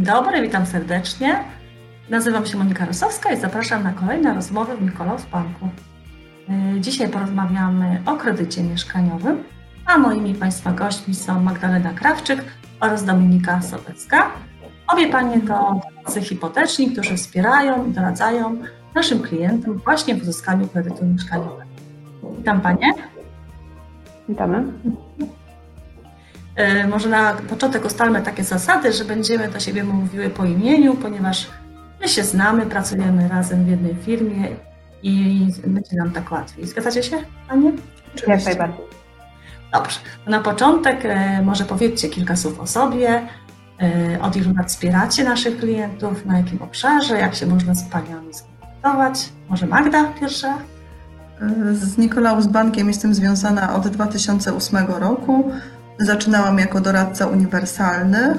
Dobry, witam serdecznie. Nazywam się Monika Rosowska i zapraszam na kolejne rozmowy w Nikolaus Banku. E, dzisiaj porozmawiamy o kredycie mieszkaniowym, a moimi Państwa gośćmi są Magdalena Krawczyk oraz Dominika Sobecka. Obie Panie to doradcy hipoteczni, którzy wspierają i doradzają naszym klientom właśnie w uzyskaniu kredytu mieszkaniowego. Witam Panie. Witamy. E, może na początek ustalmy takie zasady, że będziemy do siebie mówiły po imieniu, ponieważ my się znamy, pracujemy razem w jednej firmie i będzie nam tak łatwiej. Zgadzacie się, Panie? Jak najbardziej. Dobrze. Na początek e, może powiedzcie kilka słów o sobie, e, od ilu lat wspieracie naszych klientów, na jakim obszarze, jak się można z Paniami skontaktować. Może Magda pierwsza? Z Nikolaus Bankiem jestem związana od 2008 roku. Zaczynałam jako doradca uniwersalny.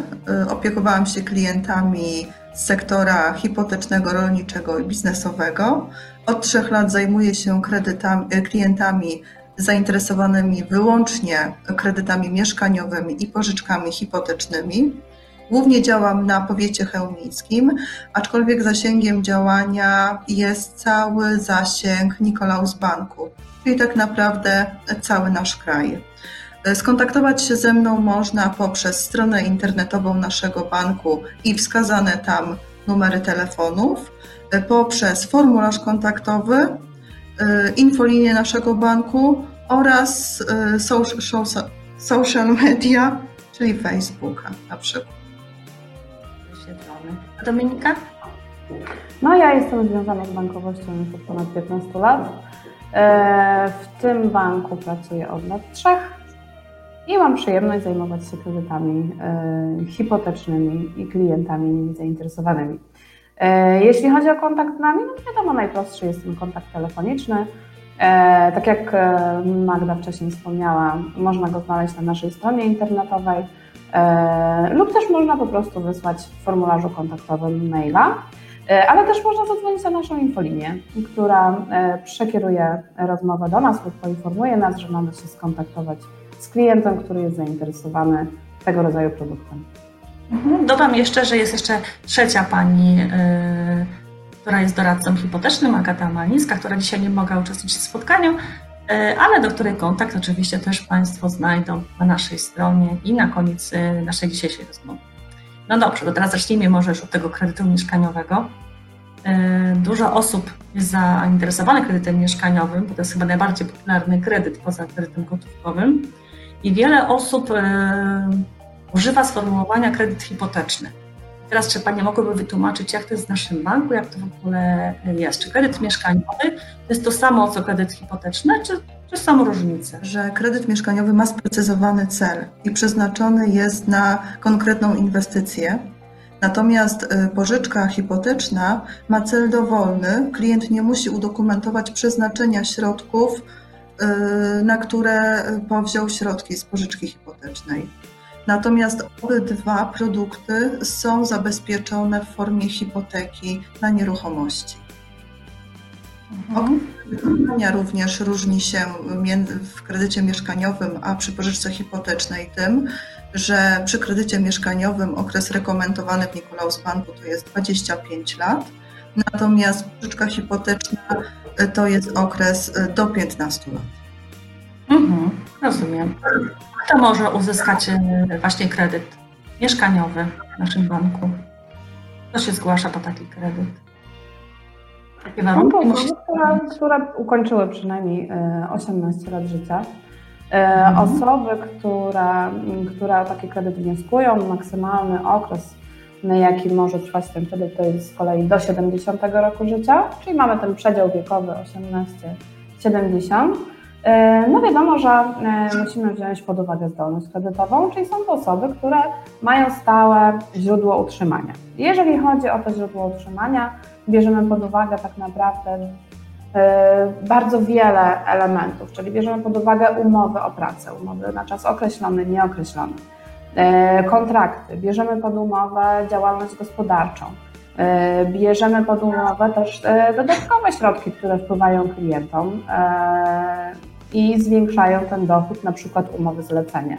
Opiekowałam się klientami z sektora hipotecznego, rolniczego i biznesowego. Od trzech lat zajmuję się kredytami, klientami zainteresowanymi wyłącznie kredytami mieszkaniowymi i pożyczkami hipotecznymi. Głównie działam na powiecie chełmickim, aczkolwiek zasięgiem działania jest cały zasięg Nikolaus Banku, czyli tak naprawdę cały nasz kraj. Skontaktować się ze mną można poprzez stronę internetową naszego banku i wskazane tam numery telefonów, poprzez formularz kontaktowy, infolinię naszego banku oraz social media, czyli Facebooka na przykład. Dominika? No ja jestem związana z bankowością już od ponad 15 lat. E, w tym banku pracuję od lat trzech i mam przyjemność zajmować się kredytami e, hipotecznymi i klientami nimi zainteresowanymi. E, jeśli chodzi o kontakt z nami, no to wiadomo, najprostszy jest ten kontakt telefoniczny. Tak jak Magda wcześniej wspomniała, można go znaleźć na naszej stronie internetowej lub też można po prostu wysłać w formularzu kontaktowym maila. Ale też można zadzwonić na naszą infolinię, która przekieruje rozmowę do nas lub poinformuje nas, że mamy się skontaktować z klientem, który jest zainteresowany tego rodzaju produktem. Mhm. Dodam jeszcze, że jest jeszcze trzecia pani, yy, która jest doradcą hipotecznym, Agata Malińska, która dzisiaj nie mogła uczestniczyć w spotkaniu, yy, ale do której kontakt oczywiście też Państwo znajdą na naszej stronie i na koniec yy, naszej dzisiejszej rozmowy. No dobrze, to teraz zacznijmy może już od tego kredytu mieszkaniowego. Dużo osób jest zainteresowanych kredytem mieszkaniowym, bo to jest chyba najbardziej popularny kredyt poza kredytem gotówkowym. I wiele osób e, używa sformułowania kredyt hipoteczny. Teraz czy Panie mogłyby wytłumaczyć, jak to jest w naszym banku, jak to w ogóle jest? Czy kredyt mieszkaniowy to jest to samo, co kredyt hipoteczny, czy, czy są różnice? Że kredyt mieszkaniowy ma sprecyzowany cel i przeznaczony jest na konkretną inwestycję. Natomiast e, pożyczka hipoteczna ma cel dowolny. Klient nie musi udokumentować przeznaczenia środków na które powziął środki z pożyczki hipotecznej. Natomiast obydwa produkty są zabezpieczone w formie hipoteki na nieruchomości. Mhm. Wykonania również różni się w kredycie mieszkaniowym, a przy pożyczce hipotecznej tym, że przy kredycie mieszkaniowym okres rekomendowany w Nikolaus Banku to jest 25 lat, natomiast pożyczka hipoteczna to jest okres y, do 15 lat. Mhm, rozumiem. Kto może uzyskać y, właśnie kredyt mieszkaniowy w naszym banku? Kto się zgłasza po taki kredyt? Jakie warunki no, musi... które, które ukończyły przynajmniej 18 y, lat życia. Mhm. Osoby, które, które o taki kredyt wnioskują, maksymalny okres jaki może trwać ten kredyt, to jest z kolei do 70 roku życia, czyli mamy ten przedział wiekowy 18-70. E, no wiadomo, że e, musimy wziąć pod uwagę zdolność kredytową, czyli są to osoby, które mają stałe źródło utrzymania. Jeżeli chodzi o to źródło utrzymania, bierzemy pod uwagę tak naprawdę e, bardzo wiele elementów, czyli bierzemy pod uwagę umowy o pracę, umowy na czas określony, nieokreślony kontrakty, bierzemy pod umowę działalność gospodarczą, e, bierzemy pod umowę też e, dodatkowe środki, które wpływają klientom i zwiększają ten dochód, na przykład umowy zlecenia.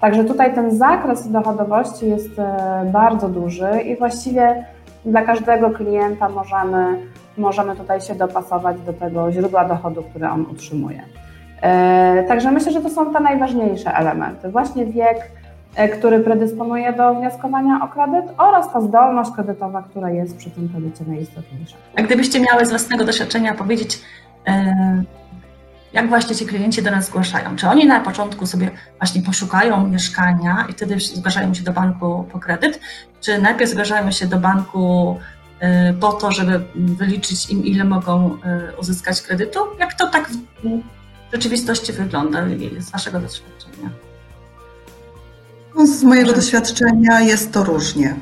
Także tutaj ten zakres dochodowości jest e, bardzo duży i właściwie dla każdego klienta możemy, możemy tutaj się dopasować do tego źródła dochodu, które on utrzymuje. E, Także myślę, że to są te najważniejsze elementy. Właśnie wiek, e, który predysponuje do wnioskowania o kredyt oraz ta zdolność kredytowa, która jest przy tym kredycie najistotniejsza. A gdybyście miały z własnego doświadczenia powiedzieć, e, jak właśnie ci klienci do nas zgłaszają? Czy oni na początku sobie właśnie poszukają mieszkania i wtedy zgłaszają się do banku po kredyt? Czy najpierw zgłaszają się do banku e, po to, żeby wyliczyć im, ile mogą e, uzyskać kredytu? Jak to tak w rzeczywistości wygląda z Waszego doświadczenia? No, Z mojego doświadczenia jest to różnie.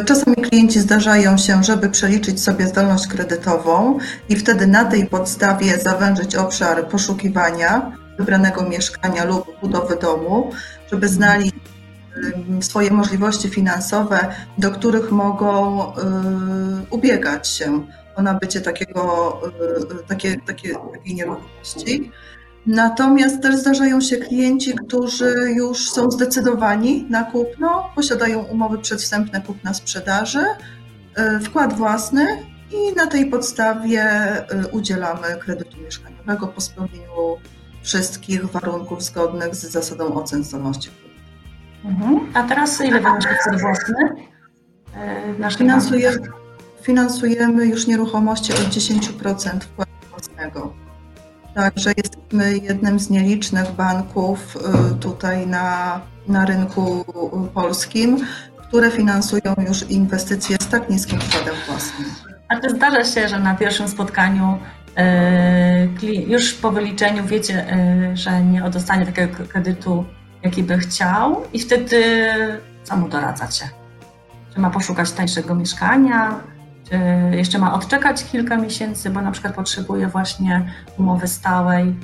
Y, Czasami klienci zdarzają się, żeby przeliczyć sobie zdolność kredytową i wtedy na tej podstawie zawężyć obszar poszukiwania wybranego mieszkania lub budowy domu, żeby znali y, swoje możliwości finansowe, do których mogą y, ubiegać się o nabycie takiego, takie, takie, takiej nieruchomości. Natomiast też zdarzają się klienci, którzy już są zdecydowani na kupno, posiadają umowy przedwstępne kupna-sprzedaży, y, wkład własny i na tej podstawie y, udzielamy kredytu mieszkaniowego po spełnieniu wszystkich warunków zgodnych z zasadą ocen zdolności. Mhm. A teraz ile będzie wkład własny? Finansuje, finansujemy już nieruchomości od 10% wkładu własnego. Także jesteśmy jednym z nielicznych banków y, tutaj na, na rynku polskim, które finansują już inwestycje z tak niskim wkładem własnym. A czy zdarza się, że na pierwszym spotkaniu kli- już po wyliczeniu wiecie, e, że nie dostanie takiego kredytu, jaki by chciał i wtedy co mu doradzacie? Czy ma poszukać tańszego mieszkania? Czy jeszcze ma odczekać kilka miesięcy, bo na przykład potrzebuje właśnie umowy stałej?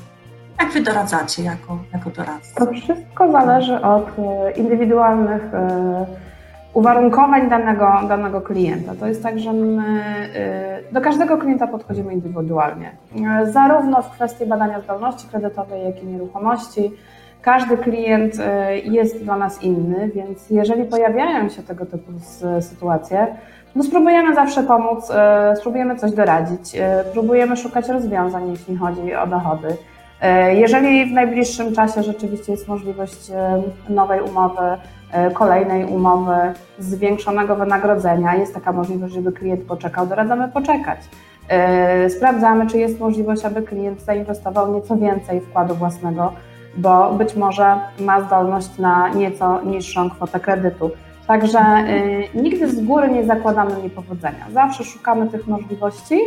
Jak wy doradzacie jako, jako doradca? To wszystko zależy od e, indywidualnych e, uwarunkowań danego, danego klienta. To jest tak, że my do każdego klienta podchodzimy indywidualnie. Zarówno w kwestii badania zdolności kredytowej, jak i nieruchomości. Każdy klient e, jest dla nas inny, więc jeżeli pojawiają się tego typu sytuacje, no spróbujemy zawsze pomóc, e, spróbujemy coś doradzić, e, próbujemy szukać rozwiązań, jeśli chodzi o dochody. Jeżeli w najbliższym czasie rzeczywiście jest możliwość nowej umowy, kolejnej umowy, zwiększonego wynagrodzenia, jest taka możliwość, żeby klient poczekał, doradzamy poczekać. Sprawdzamy, czy jest możliwość, aby klient zainwestował nieco więcej wkładu własnego, bo być może ma zdolność na nieco niższą kwotę kredytu. Także e, nigdy z góry nie zakładamy niepowodzenia. Zawsze szukamy tych możliwości,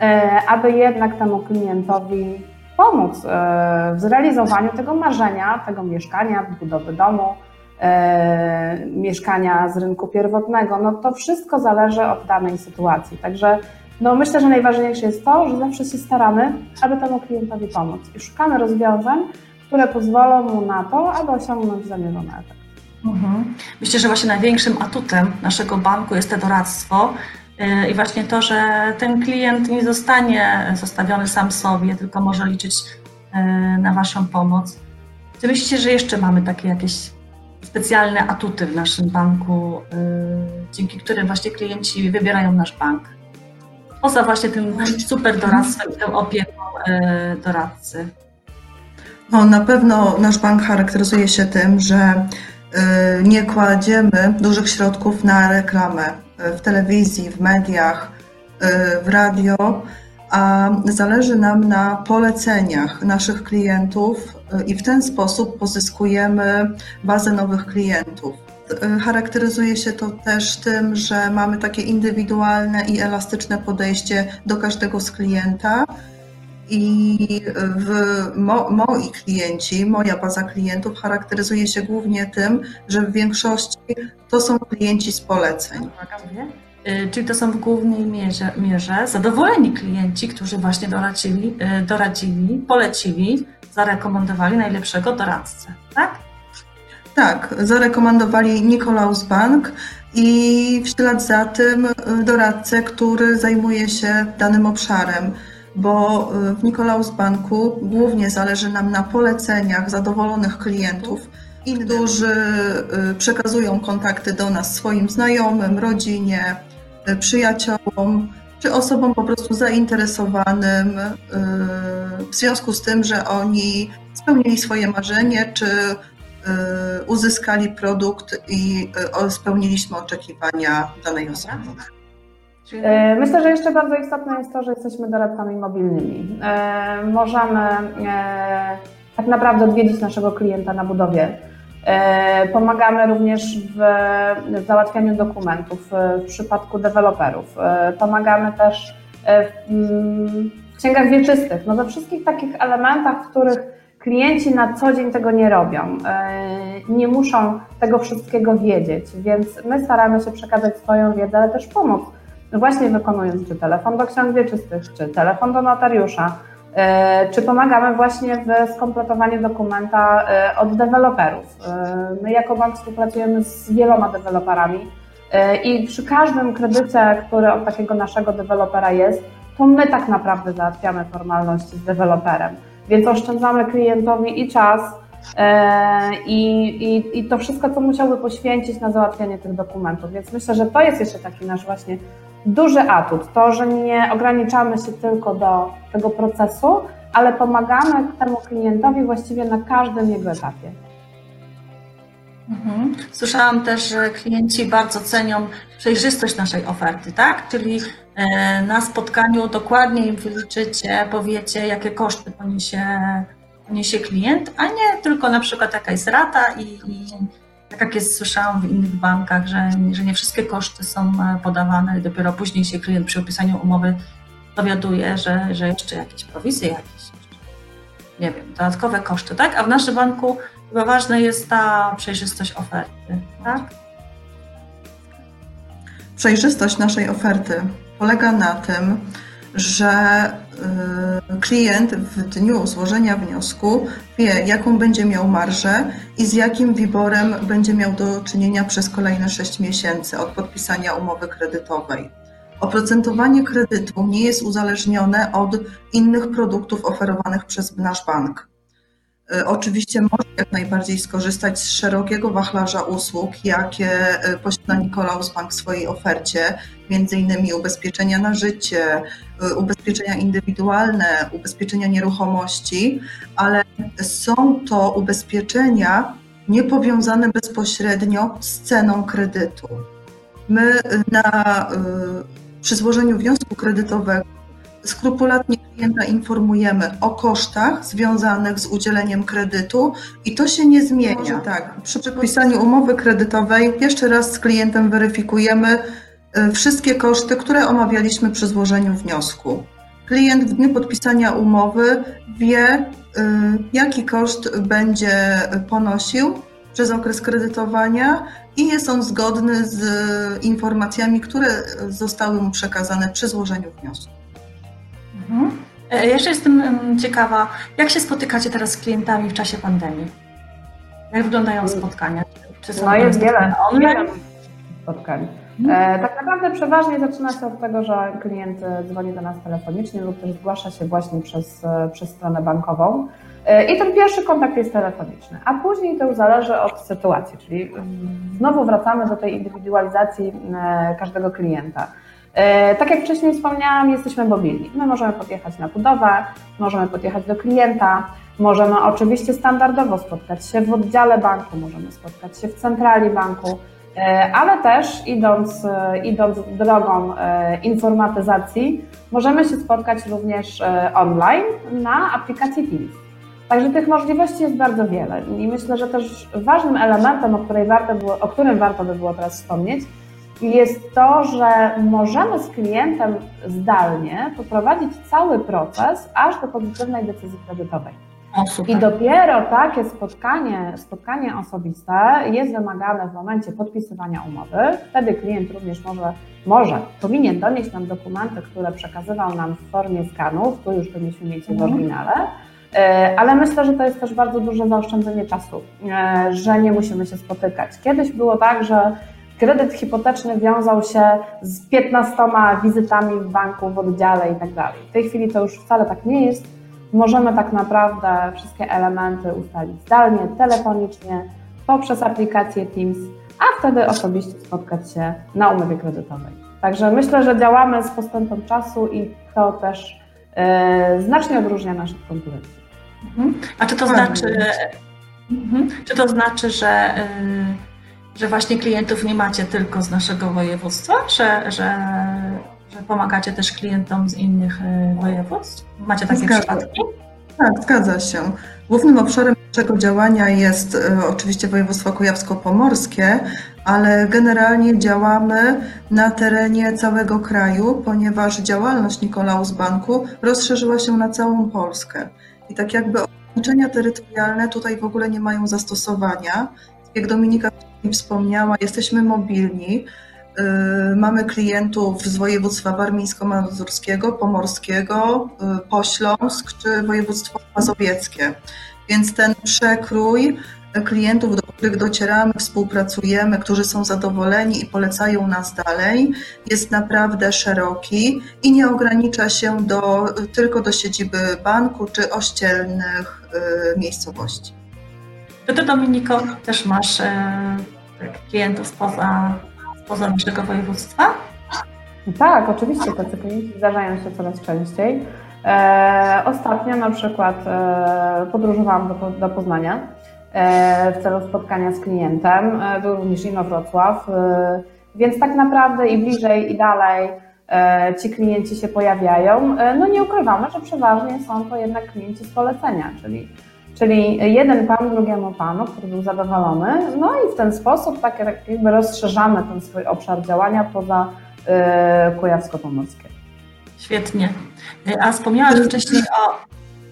e, aby jednak temu klientowi pomóc e, w zrealizowaniu tego marzenia, tego mieszkania, budowy domu, e, mieszkania z rynku pierwotnego. No to wszystko zależy od danej sytuacji. Także no myślę, że najważniejsze jest to, że zawsze się staramy, aby temu klientowi pomóc i szukamy rozwiązań, które pozwolą mu na to, aby osiągnąć zamierzony efekt. Mhm. Myślę, że właśnie największym atutem naszego banku jest to doradztwo yy, i właśnie to, że ten klient nie zostanie zostawiony sam sobie, tylko może liczyć yy, na Waszą pomoc. Czy myślicie, że jeszcze mamy takie jakieś specjalne atuty w naszym banku, yy, dzięki którym właśnie klienci wybierają nasz bank? Poza właśnie tym super doradztwem, tą opieką doradcy. No, na pewno nasz bank charakteryzuje się tym, że y, nie kładziemy dużych środków na reklamę y, w telewizji, w mediach, y, w radio, a zależy nam na poleceniach naszych klientów i w ten sposób pozyskujemy bazę nowych klientów. Charakteryzuje się to też tym, że mamy takie indywidualne i elastyczne podejście do każdego z klienta. I w mo, moi klienci, moja baza klientów charakteryzuje się głównie tym, że w większości to są klienci z poleceń. Y, Czyli to są w głównej mierze, mierze zadowoleni klienci, którzy właśnie doradzili, y, doradzili, polecili, zarekomendowali najlepszego doradcę, tak? Tak, zarekomendowali Nikolaus Bank i w ślad za tym y, doradcę, który zajmuje się danym obszarem, bo y, w Nikolaus Banku głównie zależy nam na poleceniach zadowolonych klientów, którzy y, przekazują kontakty do nas swoim znajomym, rodzinie, y, przyjaciołom, czy osobom po prostu zainteresowanym w związku z tym, że oni spełnili swoje marzenie, czy uzyskali produkt i spełniliśmy oczekiwania danej osoby. E, Myślę, że jeszcze bardzo istotne jest to, że jesteśmy doradcami mobilnymi. E, Możemy e, tak naprawdę odwiedzić naszego klienta na budowie. Pomagamy również w załatwianiu dokumentów w przypadku deweloperów. Pomagamy też w księgach wieczystych, no we wszystkich takich elementach, w których klienci na co dzień tego nie robią. Nie muszą tego wszystkiego wiedzieć, więc my staramy się przekazać swoją wiedzę, ale też pomóc właśnie wykonując czy telefon do ksiąg wieczystych, czy telefon do notariusza, e, czy pomagamy właśnie w skompletowaniu dokumenta e, od deweloperów. E, My jako bank współpracujemy z wieloma deweloperami i przy każdym kredycie, który od takiego naszego dewelopera jest, to my tak naprawdę załatwiamy formalności z deweloperem, więc oszczędzamy klientowi i czas, i, i, i to wszystko, co musiałby poświęcić na załatwianie tych dokumentów. Więc myślę, że to jest jeszcze taki nasz właśnie duży atut. To, że nie ograniczamy się tylko do tego procesu, ale pomagamy temu klientowi właściwie na każdym jego etapie. Mhm. Słyszałam też, że klienci bardzo cenią przejrzystość naszej oferty, tak? Czyli e, na spotkaniu dokładnie im wyliczycie, powiecie, jakie koszty poniesie, poniesie klient, a nie tylko na przykład jaka jest rata i, i tak jak jest, słyszałam w innych bankach, że, że nie wszystkie koszty są e, podawane i dopiero później się klient przy opisaniu umowy dowiaduje, że, że jeszcze jakieś prowizje, jakieś nie wiem, dodatkowe koszty, tak? A w naszym banku Chyba ważna jest ta przejrzystość oferty, tak? Przejrzystość naszej oferty polega na tym, że y, klient w dniu złożenia wniosku wie, jaką będzie miał marżę i z jakim wiborem będzie miał do czynienia przez kolejne 6 miesięcy od podpisania umowy kredytowej. Oprocentowanie kredytu nie jest uzależnione od innych produktów oferowanych przez nasz bank. Y, Oczywiście może jak najbardziej skorzystać z szerokiego wachlarza usług, jakie y, posiada Nikolaus Bank w swojej ofercie, innymi ubezpieczenia na życie, y, ubezpieczenia indywidualne, ubezpieczenia nieruchomości, ale są to ubezpieczenia niepowiązane bezpośrednio z ceną kredytu. My na, przy złożeniu wniosku kredytowego skrupulatnie klienta informujemy o kosztach związanych z udzieleniem kredytu i to się nie zmienia. Tak, przy podpisaniu umowy kredytowej jeszcze raz z klientem weryfikujemy y, wszystkie koszty, które omawialiśmy przy złożeniu wniosku. Klient w dniu podpisania umowy wie, y, jaki koszt będzie ponosił przez okres kredytowania i jest on zgodny z informacjami, które zostały mu przekazane przy złożeniu wniosku. Mhm. E, Jeszcze jestem em, ciekawa, jak się spotykacie teraz z klientami w czasie pandemii? Jak wyglądają spotkania? Czy są No jest wiele, online? spotkań. E, tak naprawdę przeważnie zaczyna się od tego, że klient e, dzwoni do nas telefonicznie lub też zgłasza się właśnie przez, e, przez stronę bankową. I ten pierwszy kontakt jest telefoniczny, a później to już zależy od sytuacji, czyli mm, znowu wracamy do tej indywidualizacji każdego klienta. E, Tak jak wcześniej wspomniałam, jesteśmy mobilni. My możemy podjechać na budowę, możemy podjechać do klienta, możemy oczywiście standardowo spotkać się w oddziale banku, możemy spotkać się w centrali banku, e, ale też idąc, e, idąc drogą informatyzacji, możemy się spotkać również online na aplikacji Teams. Także tych możliwości jest bardzo wiele i myślę, że też ważnym elementem, o, warto było, o którym warto by było teraz wspomnieć, jest to, że możemy z klientem zdalnie poprowadzić cały proces aż do pozytywnej decyzji kredytowej. O. I dopiero takie spotkanie, spotkanie osobiste jest wymagane w momencie podpisywania umowy. Wtedy klient również może, może powinien donieść nam dokumenty, które przekazywał nam w formie skanów, tu już doniesiemy mieć w Mhm. oryginale. E, Ale myślę, że to jest też bardzo duże zaoszczędzenie czasu, e, że nie musimy się spotykać. Kiedyś było tak, że kredyt hipoteczny wiązał się z 15 wizytami w banku, w oddziale i tak dalej. W tej chwili to już wcale tak nie jest. Możemy tak naprawdę wszystkie elementy ustalić zdalnie, telefonicznie, poprzez aplikację Teams, a wtedy osobiście spotkać się na umowie kredytowej. Także myślę, że działamy z postępem czasu i to też e, znacznie odróżnia naszych konkurencji. Mhm. A czy to znaczy, mhm. czy to znaczy, że, y, że właśnie klientów nie macie tylko z naszego województwa, że, że, że pomagacie też klientom z innych y, województw? Macie takie Zgadza. przypadki? Tak, zgadza się. Głównym obszarem naszego działania jest e, oczywiście województwo kujawsko-pomorskie, ale generalnie działamy na terenie całego kraju, ponieważ działalność Nikolaus Banku rozszerzyła się na całą Polskę. I tak jakby ograniczenia terytorialne tutaj w ogóle nie mają zastosowania. Jak Dominika wspomniała, jesteśmy mobilni. Y, Mamy klientów z województwa warmińsko-mazurskiego, pomorskiego, y, Pośląsk czy województwo mazowieckie. Więc ten przekrój klientów, do których docieramy, współpracujemy, którzy są zadowoleni i polecają nas dalej, jest naprawdę szeroki i nie ogranicza się do, tylko do siedziby banku czy ościelnych y, miejscowości. Czy ty, Dominiko, też masz y, tak, klientów spoza, spoza naszego województwa? Tak, oczywiście tacy klienci zdarzają się coraz częściej. E, ostatnio na przykład e, podróżowałam do, do Poznania e, w celu spotkania z klientem. E, był również Inowrocław, e, więc tak naprawdę i bliżej i dalej e, ci klienci się pojawiają. E, no nie ukrywamy, że przeważnie są to jednak klienci z polecenia, czyli Czyli jeden pan drugiemu panu, który był zadowolony, no i w ten sposób tak jakby rozszerzamy ten swój obszar działania poza y, Kujawsko-Pomorskie. Świetnie. Y, A wspomniałaś wcześniej o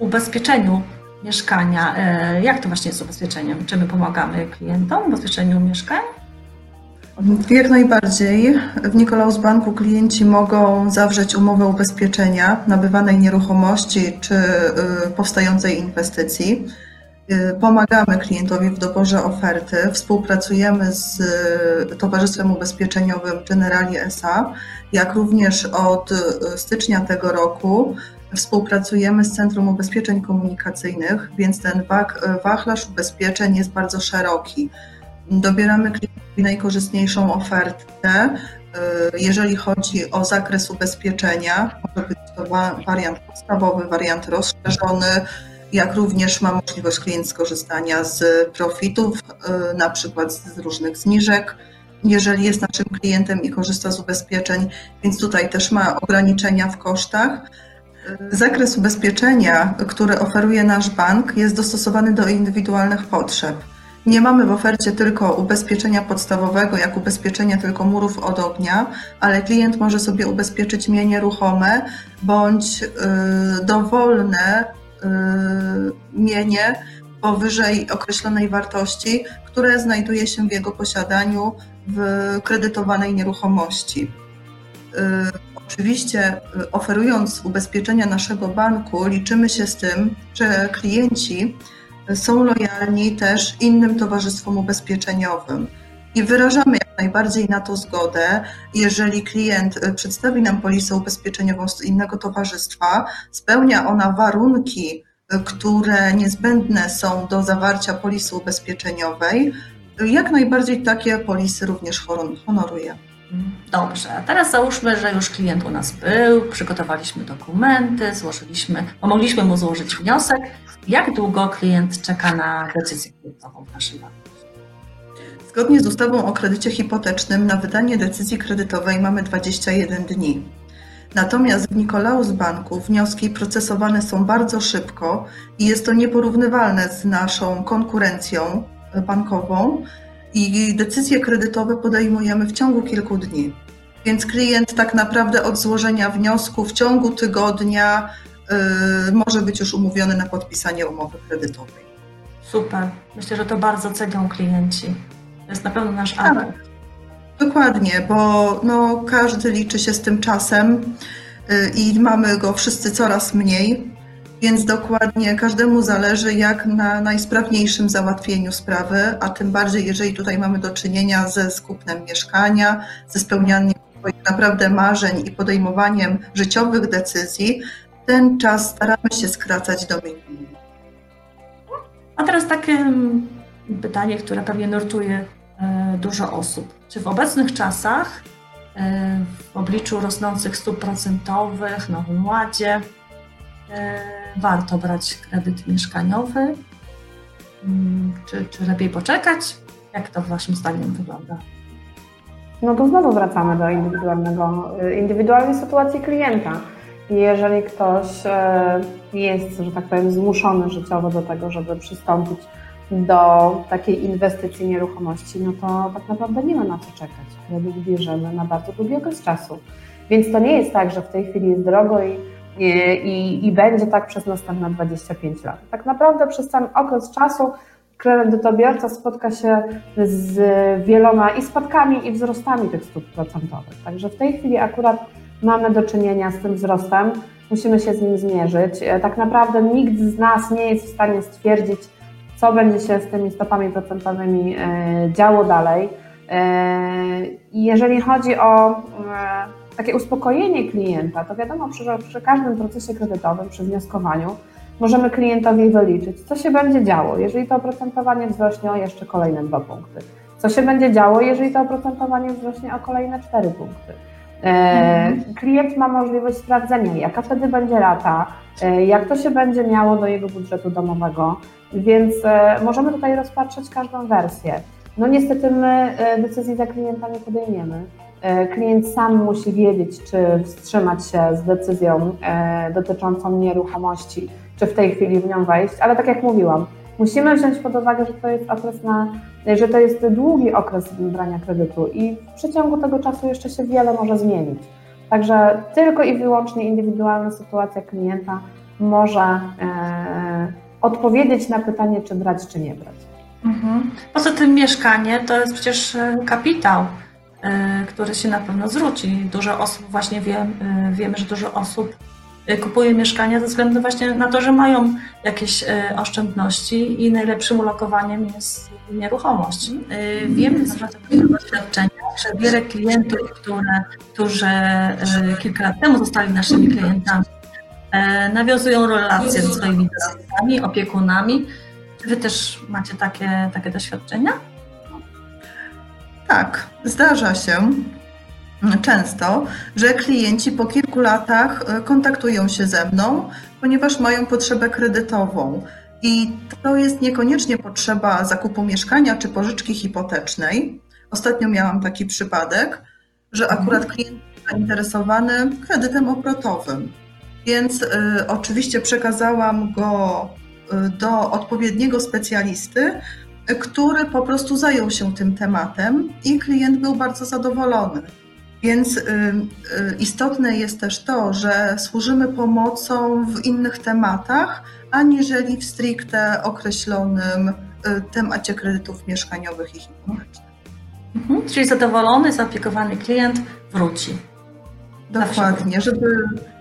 ubezpieczeniu mieszkania. Y, Jak to właśnie jest z ubezpieczeniem? Czy my pomagamy klientom w ubezpieczeniu mieszkań? Jak najbardziej. W Nikolaus Banku klienci mogą zawrzeć umowę ubezpieczenia nabywanej nieruchomości czy y, powstającej inwestycji. Y, Pomagamy klientowi w doborze oferty, współpracujemy z y, Towarzystwem Ubezpieczeniowym Generali SA, jak również od stycznia tego roku współpracujemy z Centrum Ubezpieczeń Komunikacyjnych, więc ten wach- wachlarz ubezpieczeń jest bardzo szeroki. Dobieramy klientowi najkorzystniejszą ofertę. Y, Jeżeli chodzi o zakres ubezpieczenia, może być to wa- wariant podstawowy, wariant rozszerzony, jak również ma możliwość klient skorzystania z profitów, y, na przykład z różnych zniżek, jeżeli jest naszym klientem i korzysta z ubezpieczeń, więc tutaj też ma ograniczenia w kosztach. Y, Zakres ubezpieczenia, który oferuje nasz bank, jest dostosowany do indywidualnych potrzeb. Nie mamy w ofercie tylko ubezpieczenia podstawowego, jak ubezpieczenia tylko murów od ognia, ale klient może sobie ubezpieczyć mienie ruchome bądź y, dowolne y, mienie powyżej określonej wartości, które znajduje się w jego posiadaniu w kredytowanej nieruchomości. Y, Oczywiście, y, oferując ubezpieczenia naszego banku, liczymy się z tym, że klienci są lojalni też innym towarzystwom ubezpieczeniowym. I wyrażamy jak najbardziej na to zgodę, jeżeli klient y, przedstawi nam polisę ubezpieczeniową z innego towarzystwa, spełnia ona warunki, y, które niezbędne są do zawarcia polisy ubezpieczeniowej, jak najbardziej takie polisy również honoruje. Dobrze, a teraz załóżmy, że już klient u nas był, przygotowaliśmy dokumenty, złożyliśmy, pomogliśmy mu złożyć wniosek. Jak długo klient czeka na decyzję kredytową w naszym banku? Zgodnie z ustawą o kredycie hipotecznym na wydanie decyzji kredytowej mamy 21 dni. Natomiast w Nikolaus Banku wnioski procesowane są bardzo szybko i jest to nieporównywalne z naszą konkurencją bankową i decyzje kredytowe podejmujemy w ciągu kilku dni. Więc klient tak naprawdę od złożenia wniosku w ciągu tygodnia może być już umówiony na podpisanie umowy kredytowej. Super. Myślę, że to bardzo cenią klienci. To jest na pewno nasz Tak. atut. Dokładnie, bo no, każdy liczy się z tym czasem y, i mamy go wszyscy coraz mniej, więc dokładnie każdemu zależy jak na najsprawniejszym załatwieniu sprawy, a tym bardziej jeżeli tutaj mamy do czynienia ze skupnem mieszkania, ze spełnianiem swoich naprawdę marzeń i podejmowaniem życiowych decyzji, ten czas staramy się skracać do minimum. A teraz tak, ym, pytanie, które pewnie nurtuje e, dużo osób. Czy w obecnych czasach, e, w obliczu rosnących stóp procentowych, Nowym Ładzie, e, warto brać kredyt mieszkaniowy? Mm, Czy, czy lepiej poczekać? Jak to Waszym zdaniem wygląda? No to znowu wracamy do indywidualnego, indywidualnej sytuacji klienta. Jeżeli ktoś e, jest, że tak powiem, zmuszony życiowo do tego, żeby przystąpić do takiej inwestycji nieruchomości, no to tak naprawdę nie ma na co czekać. Kredyt bierzemy na bardzo długi okres czasu. Więc to nie jest tak, że w tej chwili jest drogo i, i, i będzie tak przez następne 25 lat. Tak naprawdę przez ten okres czasu kredytobiorca spotka się z wieloma i spadkami, i wzrostami tych stóp procentowych. Także w tej chwili akurat mamy do czynienia z tym wzrostem, musimy się z nim zmierzyć. Tak naprawdę nikt z nas nie jest w stanie stwierdzić, co będzie się z tymi stopami procentowymi e, działo dalej. E, I jeżeli chodzi o e, takie uspokojenie klienta, to wiadomo, że przy każdym procesie kredytowym, przy wnioskowaniu, możemy klientowi wyliczyć, co się będzie działo, jeżeli to oprocentowanie wzrośnie o jeszcze kolejne dwa punkty. Co się będzie działo, jeżeli to oprocentowanie wzrośnie o kolejne cztery punkty. Mhm. Klient ma możliwość sprawdzenia, jaka wtedy będzie rata, jak to się będzie miało do jego budżetu domowego, więc możemy tutaj rozpatrzeć każdą wersję. No niestety my decyzji za klienta nie podejmiemy. Klient sam musi wiedzieć, czy wstrzymać się z decyzją dotyczącą nieruchomości, czy w tej chwili w nią wejść, ale tak jak mówiłam, musimy wziąć pod uwagę, że to jest okres na, że to jest długi okres brania kredytu i w przeciągu tego czasu jeszcze się wiele może zmienić. Także tylko i wyłącznie indywidualna sytuacja klienta może e, odpowiedzieć na pytanie, czy brać, czy nie brać. Mhm. Poza tym mieszkanie to jest przecież e, kapitał, e, który się na pewno zwróci. Dużo osób, właśnie wie, e, wiemy, że dużo osób kupuje mieszkania ze względu właśnie na to, że mają jakieś oszczędności i najlepszym ulokowaniem jest nieruchomość. Wiemy z tego doświadczenia, że wiele klientów, które, którzy kilka lat temu zostali naszymi klientami, nawiązują relacje ze swoimi doradcami, opiekunami. Czy Wy też macie takie, takie doświadczenia? Tak, zdarza się często, że klienci po kilku latach e, kontaktują się ze mną, ponieważ mają potrzebę kredytową. I to jest niekoniecznie potrzeba zakupu mieszkania czy pożyczki hipotecznej. Ostatnio miałam taki przypadek, że akurat klient był zainteresowany kredytem obrotowym. Więc y, oczywiście przekazałam go y, do odpowiedniego specjalisty, y, który po prostu zajął się tym tematem i klient był bardzo zadowolony. Więc y, y, istotne jest też to, że służymy pomocą w innych tematach, aniżeli w stricte określonym y, temacie kredytów mieszkaniowych i hipotecznych. Mhm. Czyli zadowolony, zaopiekowany klient wróci. Dokładnie, żeby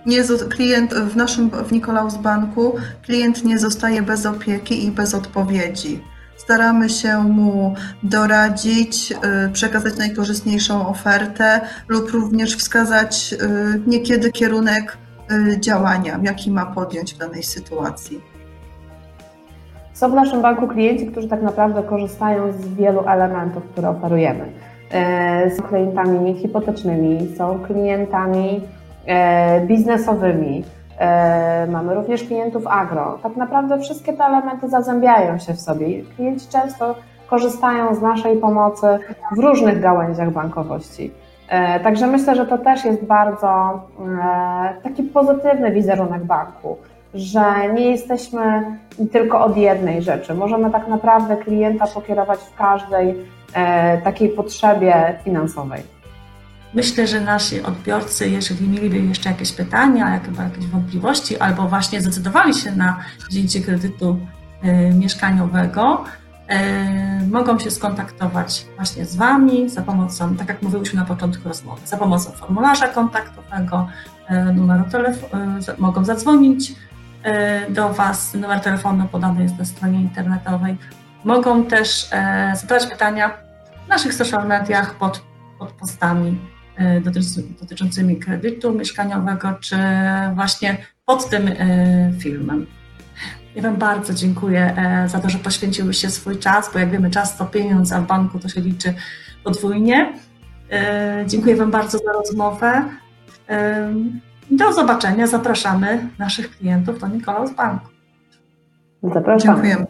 nie klient w naszym w Nikolaus Banku klient nie zostaje bez opieki i bez odpowiedzi. Staramy się mu doradzić, y, przekazać najkorzystniejszą ofertę lub również wskazać y, niekiedy kierunek y, działania, jaki ma podjąć w danej sytuacji. Są w naszym banku klienci, którzy tak naprawdę korzystają z wielu elementów, które oferujemy. Są klientami hipotecznymi, są klientami biznesowymi, E, mamy również klientów agro. Tak naprawdę wszystkie te elementy zazębiają się w sobie. Klienci często korzystają z naszej pomocy w różnych gałęziach bankowości. E, także myślę, że to też jest bardzo e, taki pozytywny wizerunek banku, że nie jesteśmy tylko od jednej rzeczy. Możemy tak naprawdę klienta pokierować w każdej takiej potrzebie finansowej. Myślę, że nasi odbiorcy, jeżeli mieliby jeszcze jakieś pytania, jakieś wątpliwości, albo właśnie zdecydowali się na wzięcie kredytu y, mieszkaniowego, y, mogą się skontaktować właśnie z Wami za pomocą, tak jak mówiłyśmy na początku rozmowy, za pomocą formularza kontaktowego, y, numeru telefonu, mogą zadzwonić do Was, numer telefonu podany jest na stronie internetowej. Mogą też zadać pytania w naszych social mediach pod, pod postami dotyczącymi kredytu mieszkaniowego, czy właśnie pod tym e, filmem. Ja Wam bardzo dziękuję e, za to, że poświęciłyście swój czas, bo jak wiemy, czas to pieniądz, a w banku to się liczy podwójnie. E, dziękuję Wam bardzo za rozmowę. E, do zobaczenia. Zapraszamy naszych klientów do Nikolaus Banku. Zapraszam. Dziękujemy.